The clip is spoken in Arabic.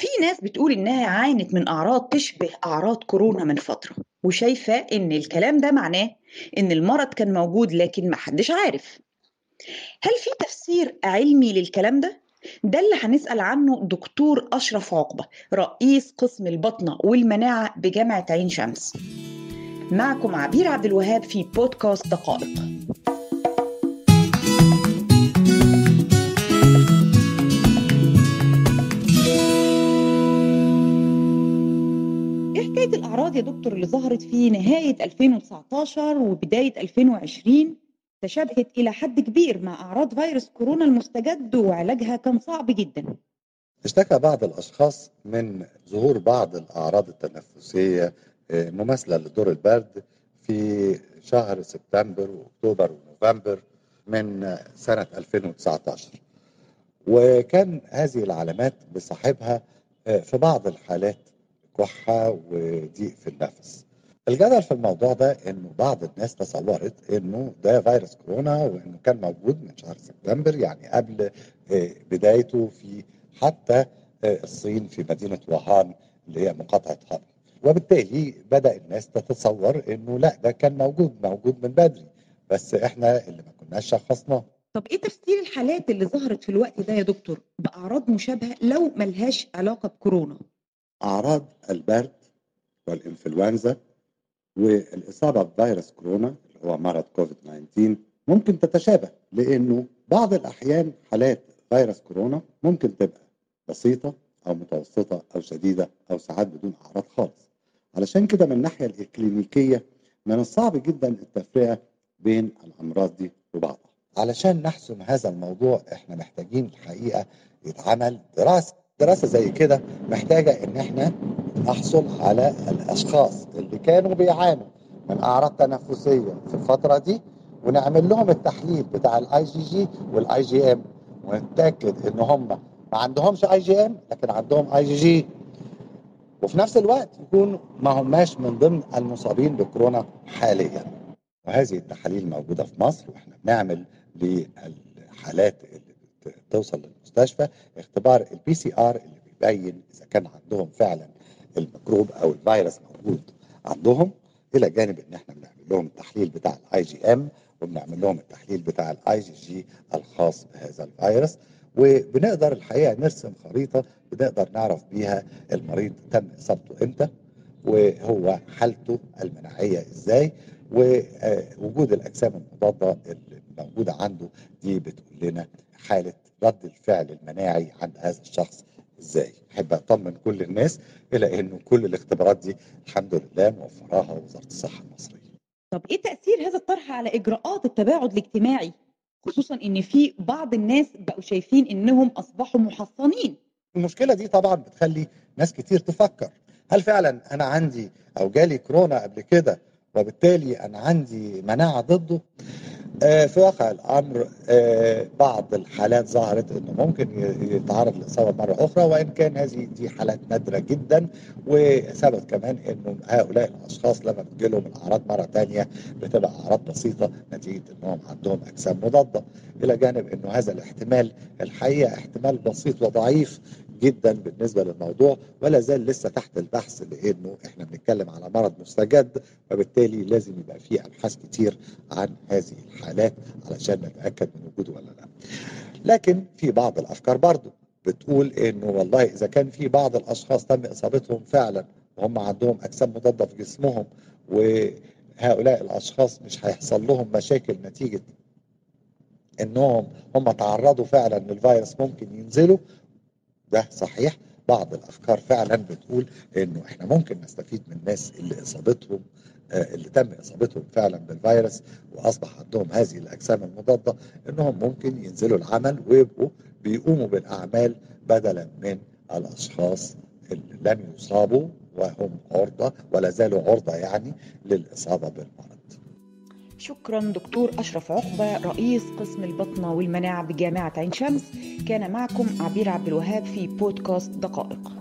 في ناس بتقول إنها عانت من أعراض تشبه أعراض كورونا من فترة وشايفة إن الكلام ده معناه إن المرض كان موجود لكن محدش عارف. هل في تفسير علمي للكلام ده؟ ده اللي هنسأل عنه دكتور أشرف عقبة رئيس قسم البطنة والمناعة بجامعة عين شمس. معكم عبير عبد الوهاب في بودكاست دقائق. يا دكتور اللي ظهرت في نهاية 2019 وبداية 2020 تشابهت إلى حد كبير مع أعراض فيروس كورونا المستجد وعلاجها كان صعب جدا. اشتكى بعض الأشخاص من ظهور بعض الأعراض التنفسية آه، مماثلة لدور البرد في شهر سبتمبر وأكتوبر ونوفمبر من سنة 2019 وكان هذه العلامات بصاحبها آه، في بعض الحالات كحة وضيق في النفس. الجدل في الموضوع ده إنه بعض الناس تصورت إنه ده فيروس كورونا وإنه كان موجود من شهر سبتمبر يعني قبل آه، بدايته في حتى آه، الصين في مدينة ووهان اللي هي مقاطعة هان وبالتالي بدأ الناس تتصور إنه لا ده كان موجود موجود من بدري. بس إحنا اللي ما كناش شخصناه. طب إيه تفسير الحالات اللي ظهرت في الوقت ده يا دكتور بأعراض مشابهة لو ملهاش علاقة بكورونا؟ أعراض البرد والإنفلونزا والإصابة بفيروس كورونا اللي هو مرض كوفيد 19 ممكن تتشابه لأنه بعض الأحيان حالات فيروس كورونا ممكن تبقى بسيطة أو متوسطة أو شديدة أو ساعات بدون أعراض خالص. علشان كده من الناحية الإكلينيكية من الصعب جدا التفرقة بين الأمراض دي وبعضها. علشان نحسم هذا الموضوع إحنا محتاجين الحقيقة يتعمل دراسة دراسة زي كده محتاجة إن إحنا نحصل على الأشخاص اللي كانوا بيعانوا من أعراض تنفسية في الفترة دي ونعمل لهم التحليل بتاع ال IgG وال IgM ونتأكد إن هم ما عندهمش IgM لكن عندهم اي جي جي وفي نفس الوقت يكونوا ما هماش من ضمن المصابين بكورونا حاليا. وهذه التحاليل موجودة في مصر وإحنا بنعمل للحالات اللي توصل للمستشفى اختبار ال PCR اللي بيبين إذا كان عندهم فعلا الميكروب أو الفيروس موجود عندهم إلى جانب إن إحنا بنعمل لهم التحليل بتاع ال IgM وبنعمل لهم التحليل بتاع الاي جي جي الخاص بهذا الفيروس وبنقدر الحقيقة نرسم خريطة بنقدر نعرف بيها المريض تم إصابته إمتى وهو حالته المناعية إزاي ووجود الأجسام المضادة موجودة عنده دي بتقول لنا حالة رد الفعل المناعي عند هذا الشخص إزاي. أحب أطمن كل الناس إلى إنه كل الاختبارات دي الحمد لله موفراها وزاره الصحة المصرية. طب إيه تأثير هذا الطرح على إجراءات التباعد الاجتماعي؟ خصوصا إن في بعض الناس بقوا شايفين إنهم أصبحوا محصنين. المشكلة دي طبعا بتخلي ناس كتير تفكر. هل فعلا أنا عندي أو جالي كورونا قبل كده وبالتالي أنا عندي مناعة ضده؟ في واقع الأمر آه، بعض الحالات ظهرت إنه ممكن يتعرض لإصابة مرة أخرى وإن كان هذه دي حالات نادرة جدا وثبت كمان إنه هؤلاء الأشخاص لما بتجيلهم الأعراض مرة ثانية بتبقى أعراض بسيطة نتيجة إنهم عندهم أجسام مضادة. إلى جانب إنه هذا الاحتمال الحقيقة احتمال بسيط وضعيف جدا بالنسبة للموضوع ولا زال لسه تحت البحث لأنه إحنا بنتكلم على مرض مستجد وبالتالي لازم يبقى فيه أبحاث كتير عن هذه الحالات علشان نتأكد من وجوده ولا لا. لكن في بعض الأفكار برضو بتقول إنه والله إذا كان في بعض الأشخاص تم إصابتهم فعلا وهم عندهم أجسام مضادة في جسمهم وهؤلاء الأشخاص مش هيحصل لهم مشاكل نتيجة إنهم هم تعرضوا فعلا للفيروس ممكن ينزلوا ده صحيح بعض الأفكار فعلا بتقول إنه إحنا ممكن نستفيد من الناس اللي إصابتهم آه، اللي تم إصابتهم فعلا بالفيروس وأصبح عندهم هذه الأجسام المضادة إنهم ممكن ينزلوا العمل ويبقوا بيقوموا بالأعمال بدلا من الأشخاص اللي لم يصابوا وهم عرضة ولا زالوا عرضة يعني للإصابة بالمرض. شكرا دكتور أشرف عقبة رئيس قسم البطنة والمناعة بجامعة عين شمس. كان معكم عبير عبد الوهاب في بودكاست دقائق.